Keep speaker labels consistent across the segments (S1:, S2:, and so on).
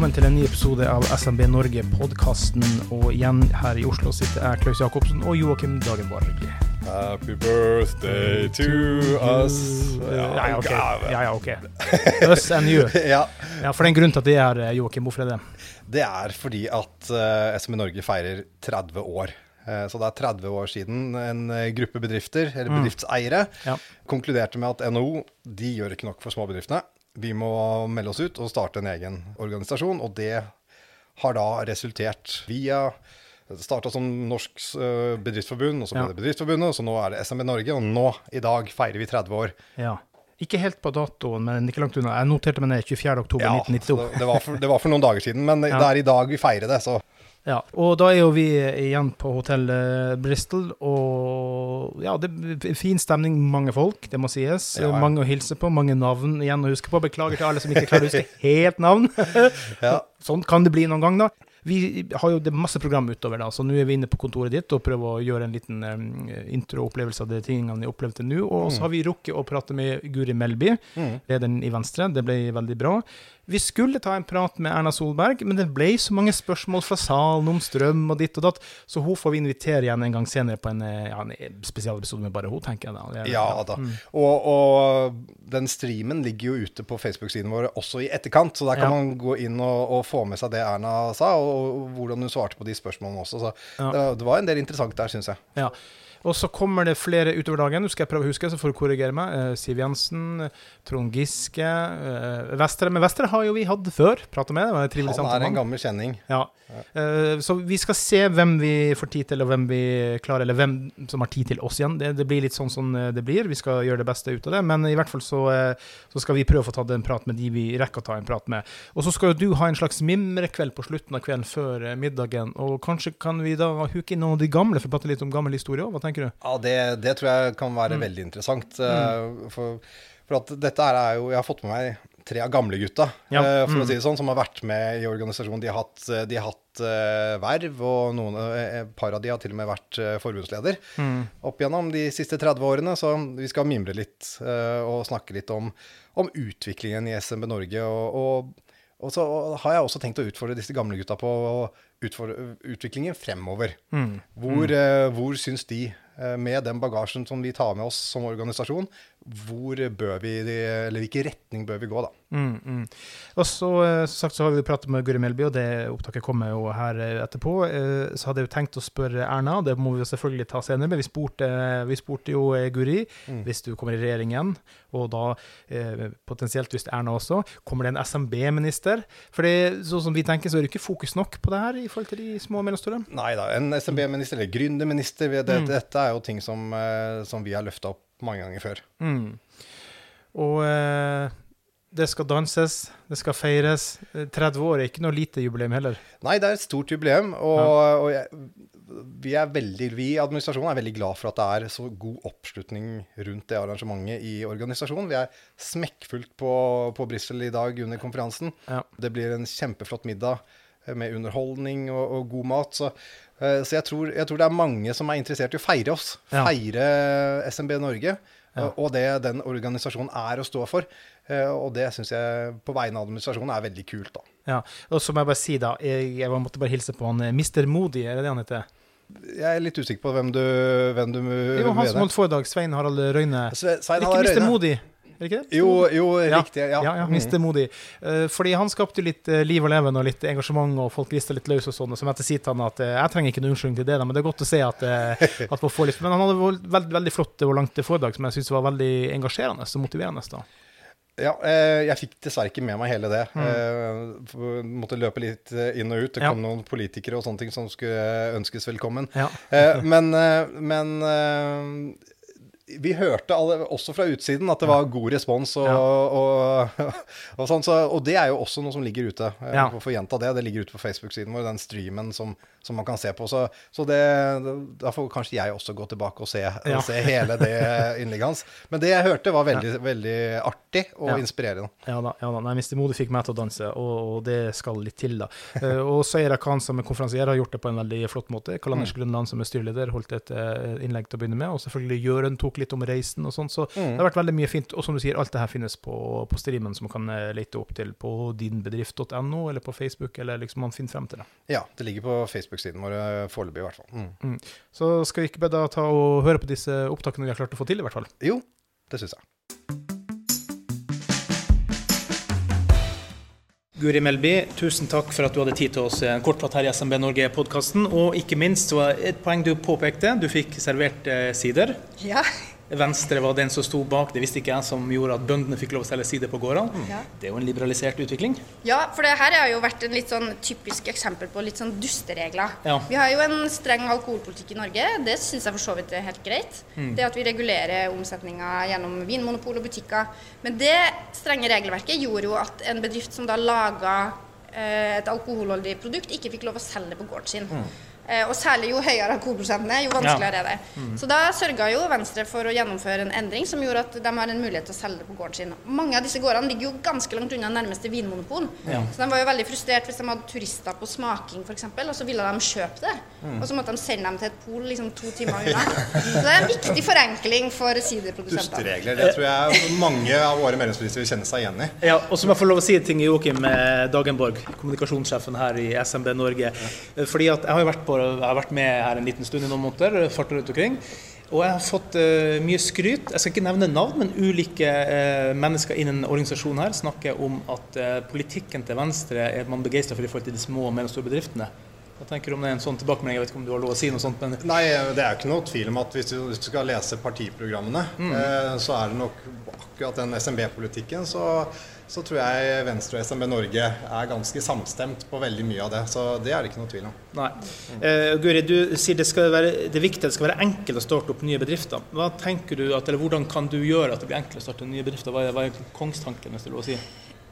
S1: velkommen til en ny episode av SMB Norge-podkasten. Og igjen her i Oslo sitter jeg, Klaus Jacobsen, og Joakim Dagenborg.
S2: Happy birthday to us.
S1: Ja, ja, ok. Ja, ja, ok. Us and you.
S2: Ja,
S1: Ja, For det er en grunn til at det er eh, Joakim. Hvorfor er det?
S2: det er fordi at uh, SME Norge feirer 30 år. Eh, så det er 30 år siden en eh, gruppe bedrifter, eller bedriftseiere,
S1: Ja.
S2: konkluderte med at NHO de gjør ikke nok for småbedriftene. Vi må melde oss ut og starte en egen organisasjon. Og det har da resultert via Det starta som Norsk eh, Bedriftsforbund, og så ble
S1: Ja.
S2: det Bedriftsforbundet, og så nå er det SMB Norge. Og nå, i dag, feirer vi 30 år.
S1: Ja. Ikke helt på datoen, men ikke langt unna. Jeg noterte meg ned 24. oktober
S2: Ja,
S1: 1992.
S2: så det, det, var for, det var for noen dager siden, men
S1: Ja.
S2: det er i dag vi feirer det, så
S1: Ja, og da er jo vi igjen på hotell eh, Bristol, og ja, det er fin stemning, mange folk, det må sies.
S2: Ja, ja.
S1: Mange å hilse på, mange navn igjen å huske på. Beklager til alle som ikke klarer å huske helt navn.
S2: ja.
S1: Sånn kan det bli noen gang, da. Vi har jo det masse program utover, da, så nå er vi inne på kontoret ditt og prøver å gjøre en liten um, intro-opplevelse av de tingene vi opplevde nå. Og så har vi rukket å prate med Guri Melby,
S2: Mm.
S1: lederen i Venstre. Det ble veldig bra. Vi skulle ta en prat med Erna Solberg, men det ble så mange spørsmål fra salen om strøm og ditt og datt, så hun får vi invitere igjen en gang senere på en, eh, ja, en spesialepisode med bare hun, tenker jeg da. Er-
S2: Ja da.
S1: Mm.
S2: Og, og den streamen ligger jo ute på Facebook-siden vår også i etterkant, så der kan
S1: Ja.
S2: man gå inn og, og få med seg det Erna sa, og, og hvordan hun svarte på de spørsmålene også. Så
S1: Ja.
S2: det, det var en del interessant der, syns jeg.
S1: Ja. Og så kommer det flere utover dagen. Nå skal jeg prøve å huske, så får du korrigere meg. Eh, Siv Jensen, Trond Giske, eh, Vestre. Men Vestre har jo vi hatt før. Prata med. Det var en trivelig
S2: Han er
S1: samtale.
S2: en gammel kjenning.
S1: Ja. Eh, så vi skal se hvem vi får tid til, og hvem vi klarer, eller hvem som har tid til oss igjen. Det, det blir litt sånn som det blir. Vi skal gjøre det beste ut av det. Men i hvert fall så, så skal vi prøve å få tatt en prat med de vi rekker å ta en prat med. Og så skal jo du ha en slags mimrekveld på slutten av kvelden før middagen. Og kanskje kan vi da huke inn noen av de gamle, for å prate litt om gammel historie òg. Tenker du?
S2: Ja, det, det tror jeg kan være
S1: Mm.
S2: veldig interessant. Mm. For, for at dette er jo Jeg har fått med meg tre av gamlegutta,
S1: Ja,
S2: eh, for
S1: mm.
S2: å si det sånn, som har vært med i organisasjonen. De har hatt, eh, de har hatt uh, verv, og noen, eh, et par av de har til og med vært uh, forbundsleder.
S1: Mm.
S2: Opp gjennom de siste 30 årene, så vi skal mimre litt uh, og snakke litt om, om utviklingen i SMB Norge. Og, og, og så har jeg også tenkt å utfordre disse gamle gutta på utviklingen fremover.
S1: Mm.
S2: Hvor, eh, hvor syns de, uh, med den bagasjen som vi tar med oss som organisasjon, hvor bør vi, eller hvilken retning bør vi gå, da?
S1: Mm, mm. Og så, eh, som sagt, så har vi pratet med Guri Melby, og det opptaket kommer jo her eh, etterpå. Eh, Så hadde jeg jo tenkt å spørre Erna, det må vi jo selvfølgelig ta senere, men vi spurte, vi spurte jo Guri
S2: Mm.
S1: hvis du kommer i regjering igjen, og da potensielt hvis Erna også, kommer det en SMB-minister? For det, sånn som vi tenker, så er det ikke fokus nok på det her i forhold til de små og mellomstore.
S2: Nei da, en SMB-minister eller gründerminister, det,
S1: Mm.
S2: dette er jo ting som, som vi har løfta opp mange ganger før.
S1: Mm. Og eh, det skal danses, det skal feires. Eh, 30 år er ikke noe lite jubileum heller.
S2: Nei, det er et stort jubileum, og, og jeg, vi, veldig, vi i administrasjonen er veldig glad for at det er så god oppslutning rundt det arrangementet i organisasjonen. Vi er smekkfullt på, på Brussel i dag under konferansen.
S1: Ja.
S2: Det blir en kjempeflott middag eh, med underholdning og, og god mat. Så, eh, så jeg, tror, jeg tror det er mange som er interessert i å feire oss.
S1: Ja.
S2: Feire SMB Norge.
S1: Ja.
S2: Og det den organisasjonen er å stå for. Eh, Og det syns jeg på vegne av administrasjonen er veldig kult, da.
S1: Ja, og så må jeg bare si da, jeg, jeg måtte bare hilse på han Mister. Moody, er det det han heter?
S2: Jeg er litt usikker på hvem du, hvem du
S1: Det var han som holdt foredrag, Svein Harald Røyne.
S2: Svein
S1: Harald ikke
S2: Harald
S1: Mr.
S2: Røyne.
S1: Er ikke det?
S2: Jo, jo, riktig. Ja,
S1: Ja, ja,
S2: Mm.
S1: Mr. Moody. Eh, fordi han skapte litt eh, liv og leven og litt engasjement, og folk rista litt løs og sånn. Som etter sier til han at eh, jeg trenger ikke noen unnskyldning til det, da, men det er godt å se at, at man får litt Men han hadde vel- veldig, veldig flott og langt foredrag som jeg syns var veldig engasjerende og motiverende. da.
S2: Ja, jeg fikk dessverre ikke med meg hele det.
S1: Mm.
S2: Måtte løpe litt inn og ut. Det
S1: Ja.
S2: kom noen politikere og sånne ting som skulle ønskes velkommen.
S1: Ja.
S2: Men men vi hørte alle, også fra utsiden at det var god respons, og,
S1: Ja.
S2: og, og, sånn, så, og det er jo også noe som ligger ute. eh,
S1: Ja.
S2: Å gjenta det, det ligger ute på Facebook-siden vår, den streamen som, som man kan se på. Så, så det, da får kanskje jeg også gå tilbake og se,
S1: Ja.
S2: og se hele det innlegget hans. Men det jeg hørte, var veldig, veldig artig og
S1: Ja.
S2: inspirerende.
S1: Ja da. ja da. Nei, Mr. Mode fikk meg til å danse, og, og det skal litt til, da. Eh, og Seira Khan som er konferansier har gjort det på en veldig flott måte. Karl Anders Grønland som er styreleder holdt et eh, innlegg til å begynne med, og selvfølgelig Jørund tok snakke litt om reisen og sånn. Så mm. det har vært veldig mye fint. Og som du sier, alt det her finnes på, på streamen, som man kan uh, lete opp til på dinbedrift.no eller på Facebook, eller liksom man finner frem til det.
S2: Ja, det ligger på Facebook-siden vår foreløpig, i hvert fall. Mm. Mm.
S1: Så skal vi ikke bare da ta og høre på disse opptakene vi har klart å få til, i hvert fall?
S2: Jo, det syns jeg.
S1: Guri Melby, tusen takk for at du hadde tid til oss en kort prat her i SMB Norge-podkasten. Og ikke minst så et poeng du påpekte. Du fikk servert eh, sider.
S3: Ja.
S1: Venstre var den som sto bak, det visste ikke jeg, som gjorde at bøndene fikk lov å selge sider på gårdene. Ja. Det er jo en liberalisert utvikling.
S3: Ja, for det her har jo vært en litt sånn typisk eksempel på litt sånn dusteregler. Ja. Vi har jo en streng alkoholpolitikk i Norge. Det syns jeg for så vidt er helt greit. Mm. Det at vi regulerer omsetninga gjennom vinmonopol og butikker. Men det strenge regelverket gjorde jo at en bedrift som da laga eh, et alkoholholdig produkt, ikke fikk lov å selge det på gården sin. Mm. Eh, og særlig jo høyere alkoholprosenten er, jo vanskeligere er det. Mm. Så da sørga jo Venstre for å gjennomføre en endring som gjorde at de har en mulighet til å selge det på gården sin. Mange av disse gårdene ligger jo ganske langt unna nærmeste vinmonopol. Ja. Så de var jo veldig frustrert hvis de hadde turister på smaking f.eks., og så ville de kjøpe det. Mm. Og så måtte de sende dem til et pol liksom to timer unna. så det er en viktig forenkling for siderprodusenter.
S2: Dusteregler, det tror jeg mange av våre medlemsbedrifter vil kjenne seg igjen i.
S1: Ja, og så må jeg få lov å si en ting, Joakim Dagenborg, kommunikasjonssjefen her i SMB Norge. Ja. Fordi at jeg har jo vært på jeg har vært med her en liten stund i noen måneder, farter rundt omkring. Og jeg har fått uh, mye skryt. Jeg skal ikke nevne navn, men ulike uh, mennesker innen organisasjonen her snakker om at uh, politikken til Venstre er man begeistra for i forhold til de små og mellomstore bedriftene. Hva tenker du om det er en sånn tilbakemelding? Jeg vet ikke om du har lov å si noe sånt? Men...
S2: Nei, det er ikke noe tvil om at hvis du, hvis du skal lese partiprogrammene, mm. så er det nok akkurat den SMB-politikken, så så tror jeg Venstre og SMB Norge er ganske samstemt på veldig mye av det. Så det er det ikke noe tvil om.
S1: Nei. Uh, Guri, du sier det, skal være, det er viktig at det skal være enkelt å starte opp nye bedrifter. Hva tenker du at, eller Hvordan kan du gjøre at det blir enkelt å starte nye bedrifter? Hva er, hva er kongstanken, hvis det er lov å si?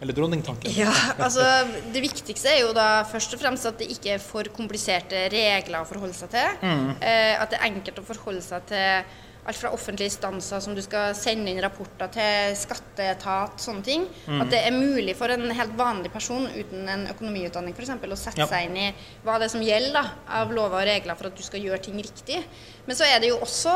S1: Eller dronningtanken?
S3: Ja, altså Det viktigste er jo da først og fremst at det ikke er for kompliserte regler å forholde seg til. Mm. Uh, at det er enkelt å forholde seg til alt fra offentlige instanser som du skal sende inn rapporter til, skatteetat, sånne ting. Mm. At det er mulig for en helt vanlig person uten en økonomiutdanning f.eks. å sette ja. seg inn i hva det er som gjelder da, av lover og regler for at du skal gjøre ting riktig. Men så er det jo også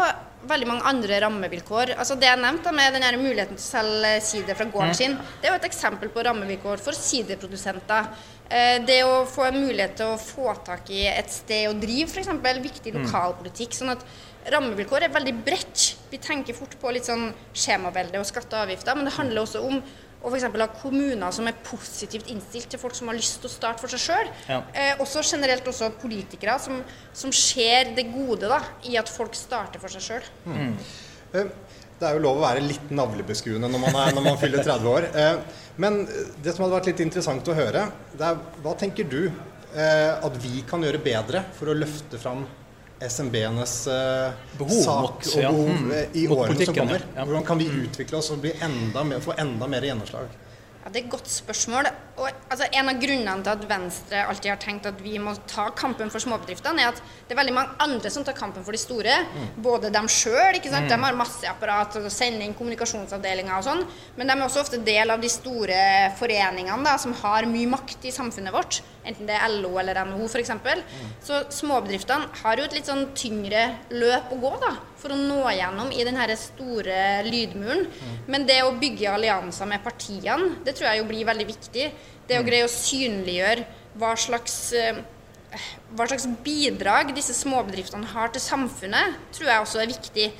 S3: veldig mange andre rammevilkår. Altså Det jeg nevnte med den muligheten til å selge sider fra gården mm. sin, det er jo et eksempel på rammevilkår for siderprodusenter. Eh, det å få en mulighet til å få tak i et sted å drive, f.eks. Viktig mm. lokalpolitikk. sånn at rammevilkår er veldig bredt. Vi tenker fort på litt sånn skjemavelde og skatter og avgifter, men det handler også om å f.eks. ha kommuner som er positivt innstilt til folk som har lyst til å starte for seg sjøl. Ja. Eh, også generelt også politikere som, som ser det gode da, i at folk starter for seg sjøl. Mm.
S2: Eh, det er jo lov å være litt navlebeskuende når man, er, når man fyller 30 år. Eh, men det som hadde vært litt interessant å høre, det er hva tenker du at vi kan gjøre bedre for å løfte fram SMB-enes eh, sak og behov ja. mm. i årene som kommer. Ja. Hvordan kan vi utvikle oss og enda mer, få enda mer gjennomslag?
S3: Ja, Det er et godt spørsmål. Og, altså, en av grunnene til at Venstre alltid har tenkt at vi må ta kampen for småbedriftene, er at det er veldig mange andre som tar kampen for de store. Mm. Både dem sjøl, mm. de har masse apparat og sender inn kommunikasjonsavdelinger og sånn. Men de er også ofte del av de store foreningene da, som har mye makt i samfunnet vårt. Enten det er LO eller NHO f.eks. Mm. Så småbedriftene har jo et litt sånn tyngre løp å gå da, for å nå gjennom i den store lydmuren. Mm. Men det å bygge allianser med partiene, det tror jeg jo blir veldig viktig. Det å mm. greie å synliggjøre hva slags, eh, hva slags bidrag disse småbedriftene har til samfunnet, tror jeg også er viktig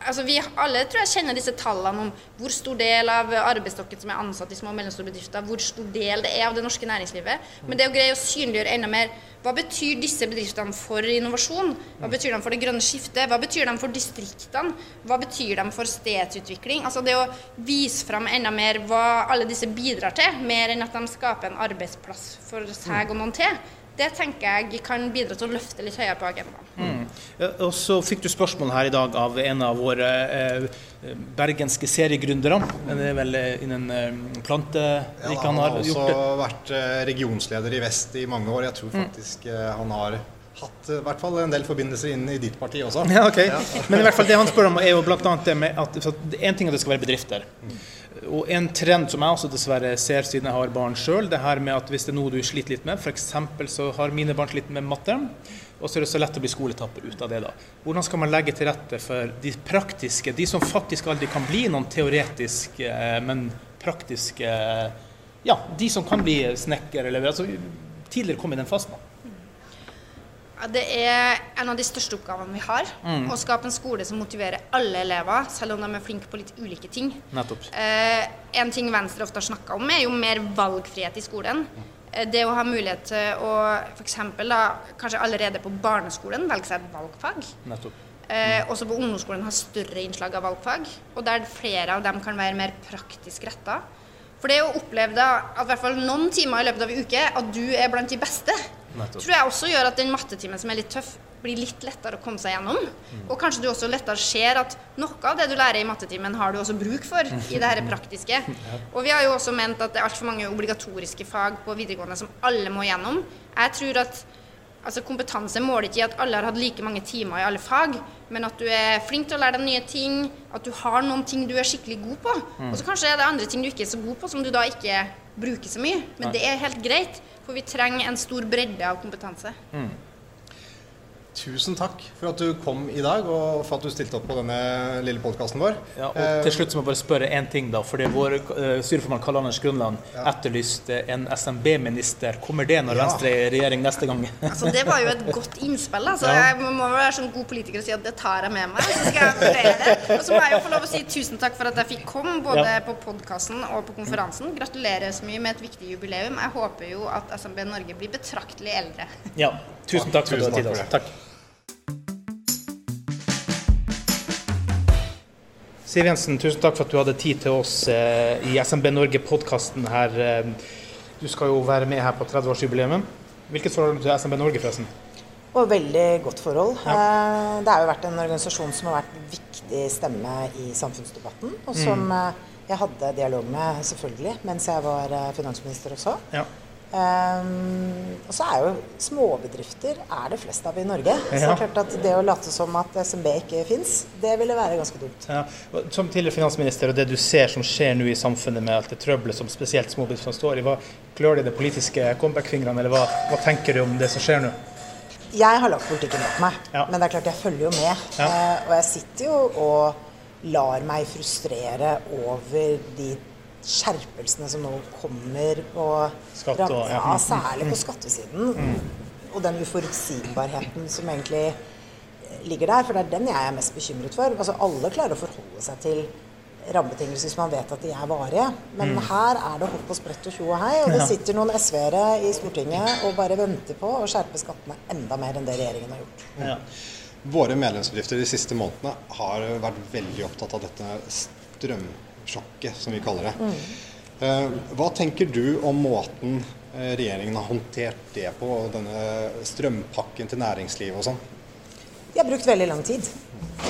S3: altså Vi alle tror jeg kjenner disse tallene om hvor stor del av arbeidsstokken som er ansatt i små og mellomstore bedrifter, hvor stor del det er av det norske næringslivet. Men det å greie å synliggjøre enda mer hva betyr disse bedriftene for innovasjon? Hva betyr de for det grønne skiftet? Hva betyr de for distriktene? Hva betyr de for stedsutvikling? Altså det å vise fram enda mer hva alle disse bidrar til, mer enn at de skaper en arbeidsplass for seg og noen til det tenker jeg kan bidra til å løfte litt høyere på agendaen. Mm.
S1: Og så fikk du spørsmål her i dag av en av våre eh, bergenske seriegründere. Det er vel eh, innen eh, planterik ja,
S2: han har gjort. Han har også vært eh, regionsleder i Vest i mange år. Jeg tror mm. faktisk mm. han har hatt i hvert fall en del forbindelser inn i ditt parti også.
S1: Ja, ok. Men i hvert fall det han spør om, er jo annet det med at En ting er at det skal være bedrifter. Og en trend som jeg også dessverre ser siden jeg har barn sjøl, det her med at hvis det er noe du sliter litt med, f.eks. så har mine barn slitt med matte, og så er det så lett å bli skoletapper ut av det. da. Hvordan skal man legge til rette for de praktiske, de som faktisk aldri kan bli noen teoretiske, eh, men praktiske Ja, de som kan bli snekker eller altså, Tidligere kom i den fasen.
S3: Ja, Det er en av de største oppgavene vi har.
S1: Mm.
S3: Å skape en skole som motiverer alle elever, selv om de er flinke på litt ulike ting.
S1: Nettopp.
S3: Eh, en ting Venstre ofte har snakka om, er jo mer valgfrihet i skolen. Eh, det å ha mulighet til å f.eks. kanskje allerede på barneskolen velge seg et valgfag.
S1: Nettopp.
S3: Eh, også på ungdomsskolen ha større innslag av valgfag, og der flere av dem kan være mer praktisk retta. For det å oppleve da, at i hvert fall noen timer i løpet av en uke at du er blant de beste,
S1: Nettopp.
S3: tror jeg også gjør at den mattetimen som er litt tøff, blir litt lettere å komme seg gjennom. Og kanskje du også lettere ser at noe av det du lærer i mattetimen, har du også bruk for i det her praktiske. Og vi har jo også ment at det er altfor mange obligatoriske fag på videregående som alle må gjennom. Jeg tror at altså kompetanse måler ikke i at alle har hatt like mange timer i alle fag, men at du er flink til å lære deg nye ting, at du har noen ting du er skikkelig god på. Og så kanskje er det andre ting du ikke er så god på, som du da ikke bruker så mye. Men det er helt greit, for vi trenger en stor bredde av kompetanse.
S2: Tusen takk for at du kom i dag, og for at du stilte opp på denne lille podkasten vår.
S1: Ja, og til slutt så må jeg bare spørre én ting, da. Fordi vår uh, styreformann Karl Anders Grønland etterlyste en SMB-minister. Kommer det når
S2: Ja.
S1: Venstre er i regjering neste gang?
S3: Altså, det var jo et godt innspill. Altså.
S1: Ja.
S3: Jeg må være sånn god politiker og si at det tar jeg med meg. Så skal jeg vurdere det. Og så må jeg jo få lov å si tusen takk for at jeg fikk komme, både
S1: Ja.
S3: på podkasten og på konferansen. Gratulerer så mye med et viktig jubileum. Jeg håper jo at SMB Norge blir betraktelig eldre.
S1: Ja. Tusen takk for at du har tid.
S2: takk
S1: Siv Jensen, tusen takk for at du hadde tid til oss eh, i SMB Norge-podkasten her. Eh, Du skal jo være med her på 30-årsjubileet. Hvilket forhold har du til SMB Norge, forresten?
S4: Og veldig godt forhold. Ja. Det har jo vært en organisasjon som har vært en viktig stemme i samfunnsdebatten, og som mm. jeg hadde dialog med, selvfølgelig, mens jeg var eh, finansminister også.
S1: Ja.
S4: Um, og så er jo småbedrifter er det flest av i Norge. Så det er klart at det å late som at SMB ikke fins, det ville være ganske dumt.
S1: Ja. Som tidligere finansminister, og det du ser som skjer nå i samfunnet med alt det trøbbelet som spesielt småbedriftene står i, hva klør det i de politiske comeback-fingrene, eller hva, hva tenker du om det som skjer nå?
S4: Jeg har lagt politikken bak meg,
S1: Ja.
S4: men det er klart jeg følger jo med.
S1: Ja.
S4: Eh, og jeg sitter jo og lar meg frustrere over de skjerpelsene som nå kommer på
S1: Skatt og- ja.
S4: ja, særlig på skattesiden. Og den uforutsigbarheten som egentlig ligger der, for det er den jeg er mest bekymret for. Altså Alle klarer å forholde seg til rammebetingelser hvis man vet at de er varige. Men her er det hopp og sprett og tjo og hei, og det sitter noen SV-ere i Stortinget og bare venter på å skjerpe skattene enda mer enn det regjeringen har gjort.
S1: Ja.
S2: Våre medlemsbedrifter de siste månedene har vært veldig opptatt av dette strømsjokket, som vi kaller det. Eh, Hva tenker du om måten eh, regjeringen har håndtert det på, og denne strømpakken til næringslivet og sånn?
S4: De har brukt veldig lang tid.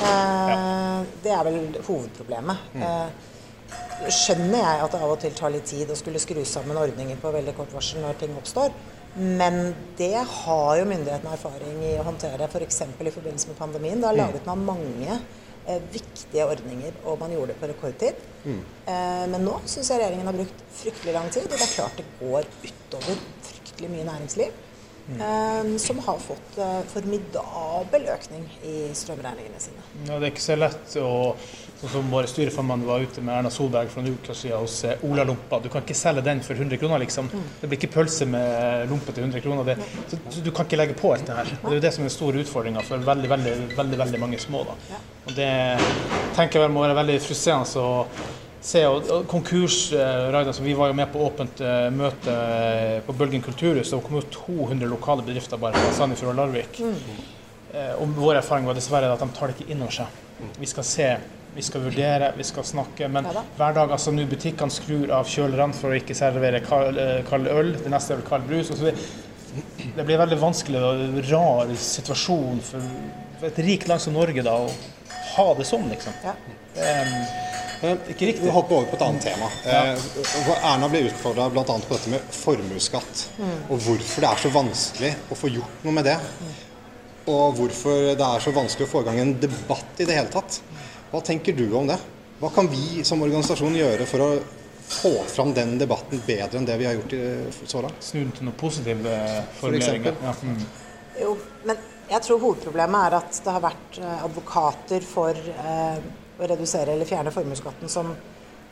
S4: Eh, Det er vel hovedproblemet. Eh, skjønner jeg at det av og til tar litt tid å skulle skru sammen ordninger på veldig kort varsel når ting oppstår. Men det har jo myndighetene erfaring i å håndtere, f.eks. For i forbindelse med pandemien. Da laget man mange viktige ordninger, og man gjorde det på rekordtid. Eh, men nå syns jeg regjeringen har brukt fryktelig lang tid, og det er klart det går utover fryktelig mye næringsliv. Eh, som har fått eh, formidabel økning i strømregningene sine.
S1: Ja, det er ikke så lett å Sånn som vår styreformann var ute med Erna Solberg for noen uker siden hos eh, Ola Lompa. Du kan ikke selge den for 100 kroner, liksom. Det blir ikke pølse med lompe til 100 kroner. Det, så, så du kan ikke legge på alt det her. Og det er jo det som er den store utfordringa for veldig, veldig, veldig, veldig mange små. da. Og det tenker jeg vel må være veldig frustrerende å se. Og, og konkursraida, så vi var jo med på åpent eh, møte eh, på Bølgen kulturhus. Det kom jo 200 lokale bedrifter bare fra Sandefjord og Larvik. Mm. og vår erfaring var dessverre at de tar det ikke inn over seg. Vi skal se, vi skal vurdere, vi skal snakke. Men
S4: Ja
S1: hver dag altså nå butikkene skrur av kjølerne for å ikke servere kald, eh, kald øl. Det neste er vel kald brus. Det, det blir veldig vanskelig og rar situasjon for, for et rikt land som Norge da, å ha det sånn, liksom.
S4: Ja.
S2: Eh,
S1: ikke riktig.
S2: Vi hopper over på et annet tema. Ja. hvor Erna ble utfordra bl.a. på dette med formuesskatt. Og hvorfor det er så vanskelig å få gjort noe med det. og hvorfor det er så vanskelig å få i gang en debatt i det hele tatt. Hva tenker du om det? Hva kan vi som organisasjon gjøre for å få fram den debatten bedre enn det vi har gjort så langt?
S1: Snu den til noen positive formuleringer. Ja. Mm.
S4: Jo, men jeg tror hovedproblemet er at det har vært eh, advokater for eh, å redusere eller fjerne formuesskatten som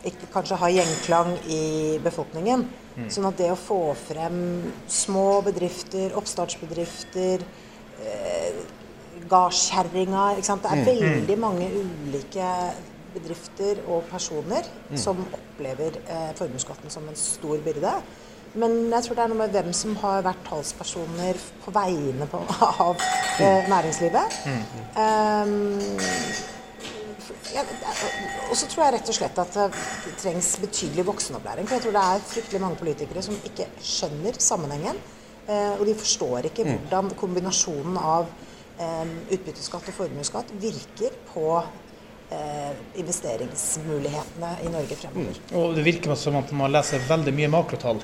S4: ikke kanskje har gjenklang i befolkningen. Mm. Sånn at det å få frem små bedrifter, oppstartsbedrifter, eh, gardskjerringa Det er mm. veldig mange ulike bedrifter og personer mm. som opplever eh, formuesskatten som en stor byrde. Men jeg tror det er noe med hvem som har vært talspersoner på vegne på, av eh, næringslivet. Mm. Um, ja, og så tror jeg rett og slett at det trengs betydelig voksenopplæring. For jeg tror det er fryktelig mange politikere som ikke skjønner sammenhengen. Eh, og de forstår ikke mm. hvordan kombinasjonen av eh, utbytteskatt og formuesskatt virker på eh, investeringsmulighetene i Norge fremover.
S1: Mm. Og det virker som at man leser veldig mye makrotall.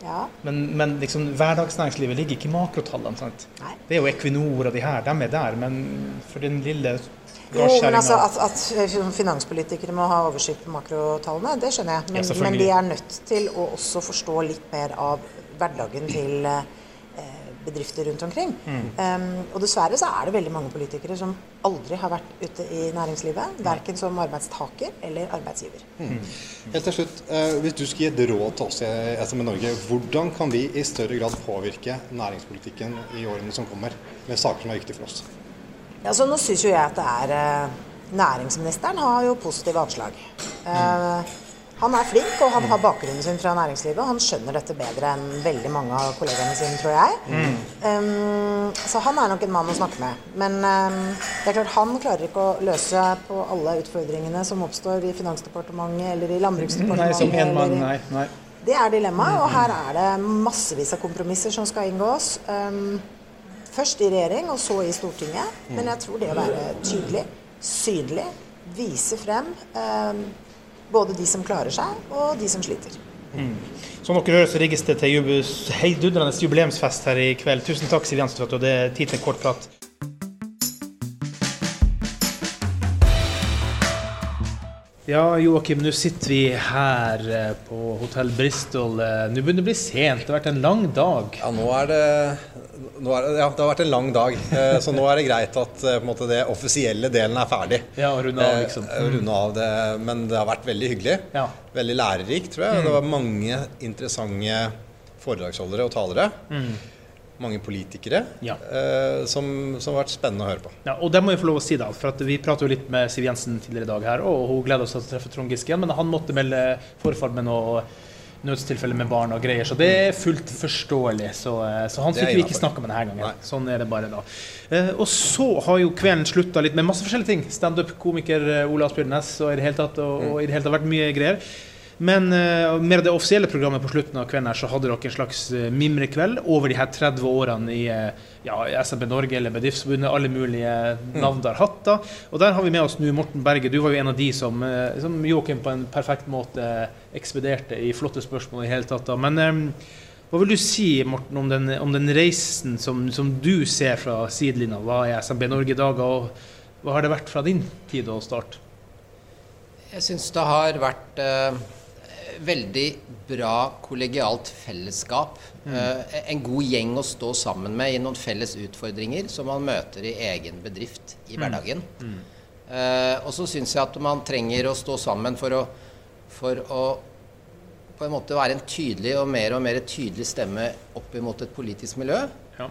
S4: Ja.
S1: Men, men liksom, hverdagsnæringslivet ligger ikke i makrotallene. sant? Nei. Det er jo Equinor og de her, de er der. Men for den lille
S4: jo, men altså at, at, finanspolitikere må ha oversikt på makrotallene, det skjønner jeg. Men, ja, men, de er nødt til å også forstå litt mer av hverdagen til eh, bedrifter rundt omkring. Mm. Um, og dessverre så er det veldig mange politikere som aldri har vært ute i næringslivet. Verken som arbeidstaker eller arbeidsgiver. Mm.
S2: Helt til slutt, eh, Hvis du skal gi et råd til oss i SME Norge, hvordan kan vi i større grad påvirke næringspolitikken i årene som kommer, med saker som er viktige for oss?
S4: Ja, så Nå syns jo jeg at det er eh, Næringsministeren har jo positive anslag. Eh, han er flink, og han har bakgrunnen sin fra næringslivet. Han skjønner dette bedre enn veldig mange av kollegaene sine, tror jeg. Mm. Um, så han er nok en mann å snakke med. Men um, det er klart han klarer ikke å løse på alle utfordringene som oppstår i Finansdepartementet eller i Landbruksdepartementet.
S1: Nei, som en mann, nei, nei.
S4: Det er dilemmaet, og her er det massevis av kompromisser som skal inngås. Um, Først i regjering, og så i Stortinget. Men jeg tror det å være tydelig, synlig, vise frem eh, både de som klarer seg, og de som sliter.
S1: Mm. Som dere hører, så rigges det til heidundrende jubileumsfest her i kveld. Tusen takk, Siv Jensen, for at du hadde tid til en kort prat. Ja, Joakim, nå sitter vi her eh, på hotell Bristol. Eh, nå begynner det å bli sent. Det har vært en lang dag.
S2: Ja, nå er det, nå er det Ja, det har vært en lang dag. Eh, så nå er det greit at måte, det offisielle delen er ferdig.
S1: Ja, og runde av, liksom.
S2: Mm. Runde av det. Men det har vært veldig hyggelig. Ja. Veldig lærerikt, tror jeg. Mm. Det var mange interessante foredragsholdere og talere. Mm mange politikere ja. eh, som, som, har vært spennende å høre på.
S1: Ja, og det må jeg få lov å si, da. For vi pratet jo litt med Siv Jensen tidligere i dag her, og hun gleder seg til å treffe Trond Giske igjen. Men han måtte melde forfall med noe nødstilfelle med barn og greier, så det er fullt forståelig. Så, eh, så han fikk vi ikke snakka med denne gangen. Nei. Sånn er det bare da. Eh, og så har jo kvelden slutta litt med masse forskjellige ting. Standup-komiker eh, Ola Asbjørn og, i det hele tatt, og, og i det hele tatt vært mye greier. Men uh, med det offisielle programmet på slutten av kvelden her, så hadde dere en slags uh, mimrekveld over de her 30 årene i uh, ja, SMB Norge eller Bedriftsforbundet, alle mulige navn der hatt. da. Og der har vi med oss nå Morten Berge. Du var jo en av de som, som Joakim på en perfekt måte ekspederte i flotte spørsmål i hele tatt. da. Men um, hva vil du si, Morten, om den, om den reisen som, som, du ser fra sidelinja? Hva er SMB Norge i dag, og hva har det vært fra din tid å starte?
S5: Jeg syns det har vært veldig bra kollegialt fellesskap. Mm. Uh, en god gjeng å stå sammen med i noen felles utfordringer som man møter i egen bedrift i mm. hverdagen. Mm. Uh, og så syns jeg at man trenger å stå sammen for å, for å på en måte være en tydelig og mer og mer tydelig stemme opp imot et politisk miljø. Ja.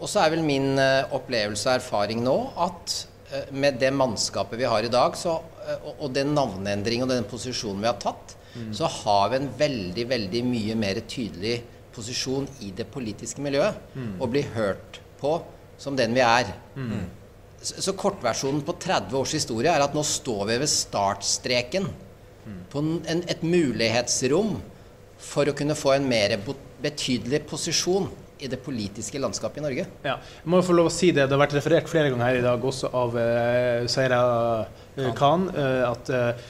S5: Og så er vel min uh, opplevelse og erfaring nå at med det mannskapet vi har i dag, så, og, og den navneendringen og den posisjonen vi har tatt, mm. så har vi en veldig, veldig mye mer tydelig posisjon i det politiske miljøet. Mm. Og blir hørt på som den vi er. Mm. Så, så, kortversjonen på 30 års historie er at nå står vi ved startstreken på en, et mulighetsrom for å kunne få en mer betydelig posisjon i det politiske landskapet i Norge.
S1: Ja, jeg må få lov å si Det det har vært referert flere ganger her i dag, også av uh, Seira uh, Khan, uh, at uh,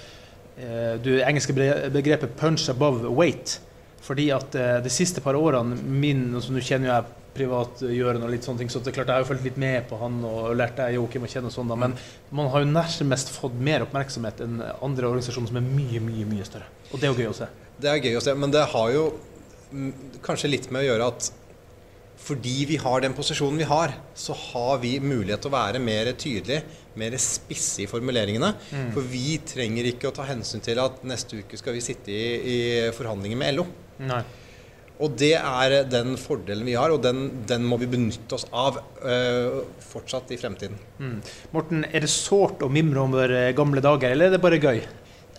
S1: det engelske begrepet 'punch above weight'. Fordi at eh, de siste par årene min, som du kjenner jo jeg privatgjørende og litt sånne ting. Så det er klart, jeg har jo fulgt litt med på han og lært deg Joakim å kjenne og sånn, da. Men man har jo nærmest fått mer oppmerksomhet enn andre organisasjoner som er mye, mye, mye større. Og det er jo gøy å se.
S2: Det er gøy å se, men det har jo mm, kanskje litt med å gjøre at fordi vi har den posisjonen vi har, så har vi mulighet til å være mer tydelige, mer spisse i formuleringene. For vi trenger ikke å ta hensyn til at neste uke skal vi sitte i, i forhandlinger med LO.
S1: Nei.
S2: Og det er den fordelen vi har, og den, den må vi benytte oss av øh, fortsatt i fremtiden.
S1: Mm. Morten, er det sårt å mimre om våre gamle dager, eller er det bare gøy?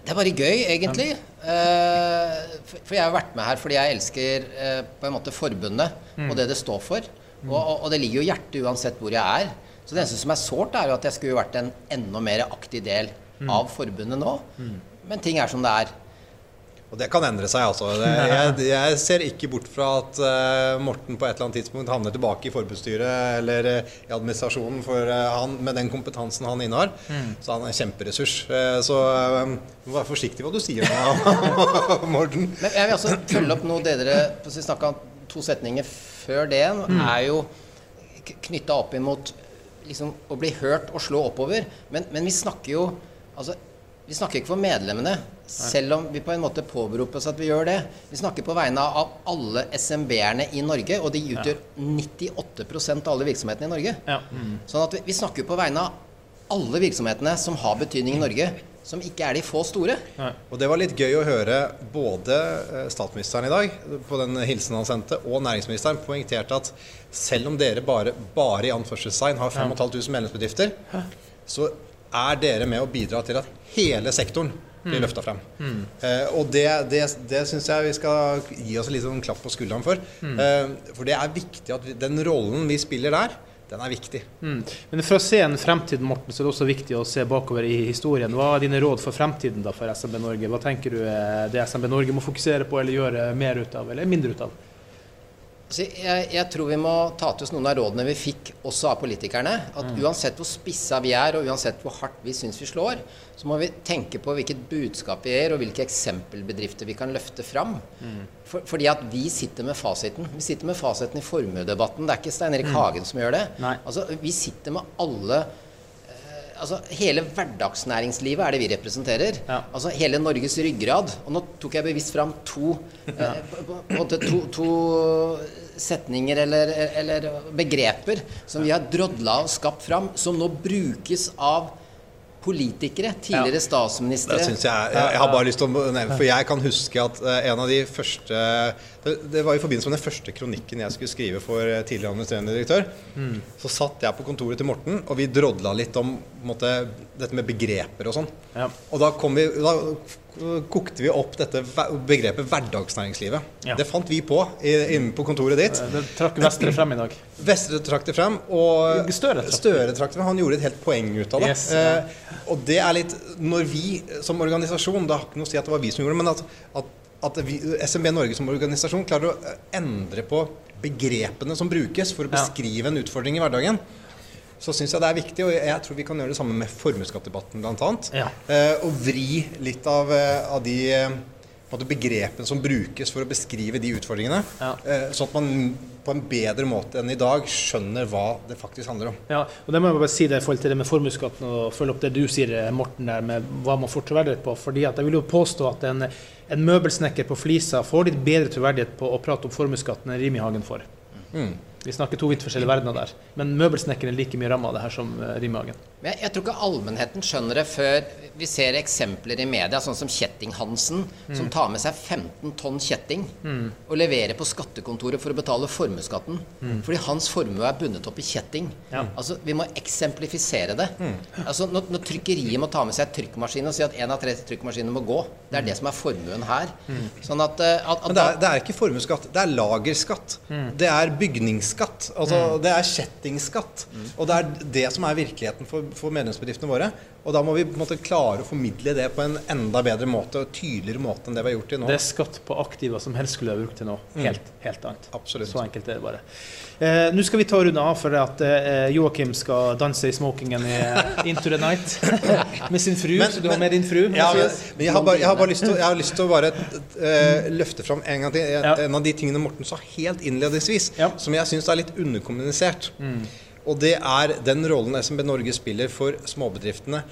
S5: Det er bare gøy, egentlig. Eh, for jeg har vært med her fordi jeg elsker eh, på en måte forbundet og det det står for. Og, og, og det ligger jo hjertet uansett hvor jeg er. Så det eneste som er sårt, er jo at jeg skulle vært en enda mer aktiv del av forbundet nå. Men ting er som det er.
S2: Og det kan endre seg, altså. Det, jeg, jeg ser ikke bort fra at uh, Morten på et eller annet tidspunkt havner tilbake i forbundsstyret eller uh, i administrasjonen, for uh, han, med den kompetansen han innehar, så han er en kjemperessurs. Så uh, vær forsiktig hva du sier nå, Morten.
S5: Men jeg vil også følge opp noe det dere Vi om to setninger før det. er jo knytta opp imot liksom, å bli hørt og slå oppover. Men, men vi snakker jo altså, vi snakker ikke for medlemmene, selv om vi på en måte påberoper oss at vi gjør det. Vi snakker på vegne av alle SMB-erne i Norge, og de utgjør 98% av alle virksomhetene i Norge.
S1: Ja.
S5: Sånn at vi, vi snakker på vegne av alle virksomhetene som har betydning i Norge, som ikke er de få store.
S2: Og det var litt gøy å høre både eh, statsministeren i dag, på den hilsen han sendte, og næringsministeren poengterte at selv om dere bare, bare i anførselstegn har 5500 medlemsbedrifter, så er dere med å bidra til at hele sektoren blir løfta frem. Eh, og det, det, det syns jeg vi skal gi oss en sånn klapp på skulderen for. Eh, for det er viktig at vi, den rollen vi spiller der, den er viktig.
S1: Mm. Men for å se en fremtid, Morten, så er det også viktig å se bakover i historien. Hva er dine råd for fremtiden da for SMB Norge? Hva tenker du er det SMB Norge må fokusere på eller gjøre mer ut av, eller mindre ut av?
S5: Jeg, jeg tror vi må ta til oss noen av rådene vi fikk også av politikerne. At uansett hvor spissa vi er, og uansett hvor hardt vi syns vi slår, så må vi tenke på hvilket budskap vi gir, og hvilke eksempelbedrifter vi kan løfte fram. For, fordi at vi sitter med fasiten. Vi sitter med fasiten i formuedebatten. Det er ikke Stein Erik Hagen som gjør det. Altså, vi sitter med alle eh, Altså, Hele hverdagsnæringslivet er det vi representerer.
S1: Ja.
S5: Altså Hele Norges ryggrad. Og nå tok jeg bevisst fram to, eh, to, to setninger eller, eller begreper som vi har drodla og skapt fram, som nå brukes av politikere, tidligere
S2: Det
S5: statsministre
S2: synes jeg, jeg, jeg har bare lyst til å nevne, for jeg kan huske at eh, en av de første det, det var i forbindelse med den første kronikken jeg skulle skrive for eh, tidligere administrerende direktør. Så satt jeg på kontoret til Morten, og vi drodla litt om måtte, dette med begreper og sånn.
S1: Ja.
S2: Og da, kom vi, da kokte vi opp dette begrepet hverdagsnæringslivet.
S1: Ja.
S2: Det fant vi på i, inne på kontoret ditt.
S1: Det trakk Vestre frem i dag.
S2: Vestre trakk det frem, og
S1: Støre trakk det.
S2: Støre trakk det frem. Han gjorde et helt poeng ut av det.
S1: Yes,
S2: eh, og det er litt Når vi som organisasjon Det har ikke noe å si at det var vi som gjorde det, men at, at, at vi, SMB Norge som organisasjon klarer å eh, endre på begrepene som brukes for å beskrive en utfordring i hverdagen, så syns jeg det er viktig. Og jeg tror vi kan gjøre det samme med formuesskattdebatten, bl.a.
S1: Ja.
S2: Eh, og vri litt av, eh, av de eh, begrepene som brukes for å beskrive de utfordringene.
S1: Ja.
S2: Eh, sånn at man på en bedre måte enn i dag skjønner hva det faktisk handler om.
S1: Ja, og det må jeg bare si det i forhold til det med formuesskatten og følge opp det du sier, Morten, der med hva man får troverdighet på. fordi at jeg vil jo påstå at en, en møbelsnekker på Flisa får litt bedre troverdighet på å prate om formuesskatten enn Rimi-Hagen får.
S2: Mm.
S1: Vi snakker to vidt forskjellige verdener der. Men møbelsnekkeren er like mye ramma av det her som rimhagen.
S5: Men jeg, jeg tror ikke allmennheten skjønner det før vi ser eksempler i media, sånn som Kjetting-Hansen, som tar med seg 15 tonn kjetting og leverer på skattekontoret for å betale formuesskatten. Fordi hans formue er bundet opp i kjetting.
S1: Ja.
S5: Altså, Vi må eksemplifisere det. Altså, når, når trykkeriet må ta med seg trykkmaskin og si at én av tre trykkmaskiner må gå, det er det som er formuen her. Sånn at, eh, at, at
S2: Men det er, det er ikke formuesskatt, det er lagerskatt. Det er bygningsskatt. Altså, Det er kjettingskatt. Og det er det som er virkeligheten for, for medlemsbedriftene våre. Og da må vi på en måte klare å formidle det på en enda bedre måte og tydeligere måte enn det vi har gjort til nå.
S1: Det er skatt på aktiva som helst skulle ha brukt til noe helt, helt annet.
S2: Absolutt.
S1: Så enkelt er det bare. Eh, Nå skal vi ta runde av for at eh, Joakim skal danse i smokingen i eh, Into the Night med sin fru.
S2: Men-
S1: så du har med din fru?
S2: Ja, men, men jeg har bare, jeg har bare lyst til, å- jeg har lyst til å bare eh, løfte fram en gang til en,
S1: Ja.
S2: en av de tingene Morten sa helt innledningsvis,
S1: Ja.
S2: som jeg syns syns er litt underkommunisert. Og det er den rollen SMB Norge spiller for småbedriftene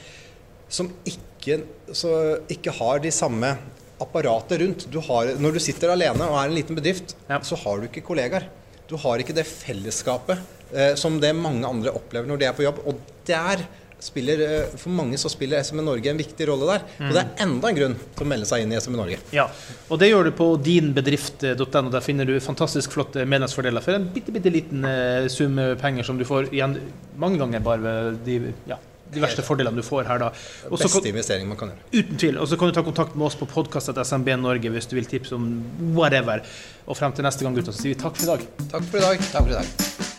S2: som ikke, så, ikke har de samme apparatet rundt. Du har, når du sitter alene og er en liten bedrift,
S1: Ja.
S2: så har du ikke kollegaer. Du har ikke det fellesskapet eh, som det mange andre opplever når de er på jobb. Og der spiller, eh, for mange så spiller SME Norge en viktig rolle der. Og det er enda en grunn til å melde seg inn i SME Norge.
S1: Ja, og det gjør du på dinbedrift.no. Der finner du fantastisk flotte medlemsfordeler for en bitte, bitte liten eh, sum penger som du får igjen mange ganger bare ved de ja, diverse fordelene du får her da. Også,
S2: Beste investering man kan gjøre.
S1: Uten tvil. Og så kan du ta kontakt med oss på podkast.smb Norge hvis du vil tipse om whatever. Og frem til neste gang, gutter, så sier vi takk for i dag.
S2: Takk for i dag.
S5: Takk for i dag.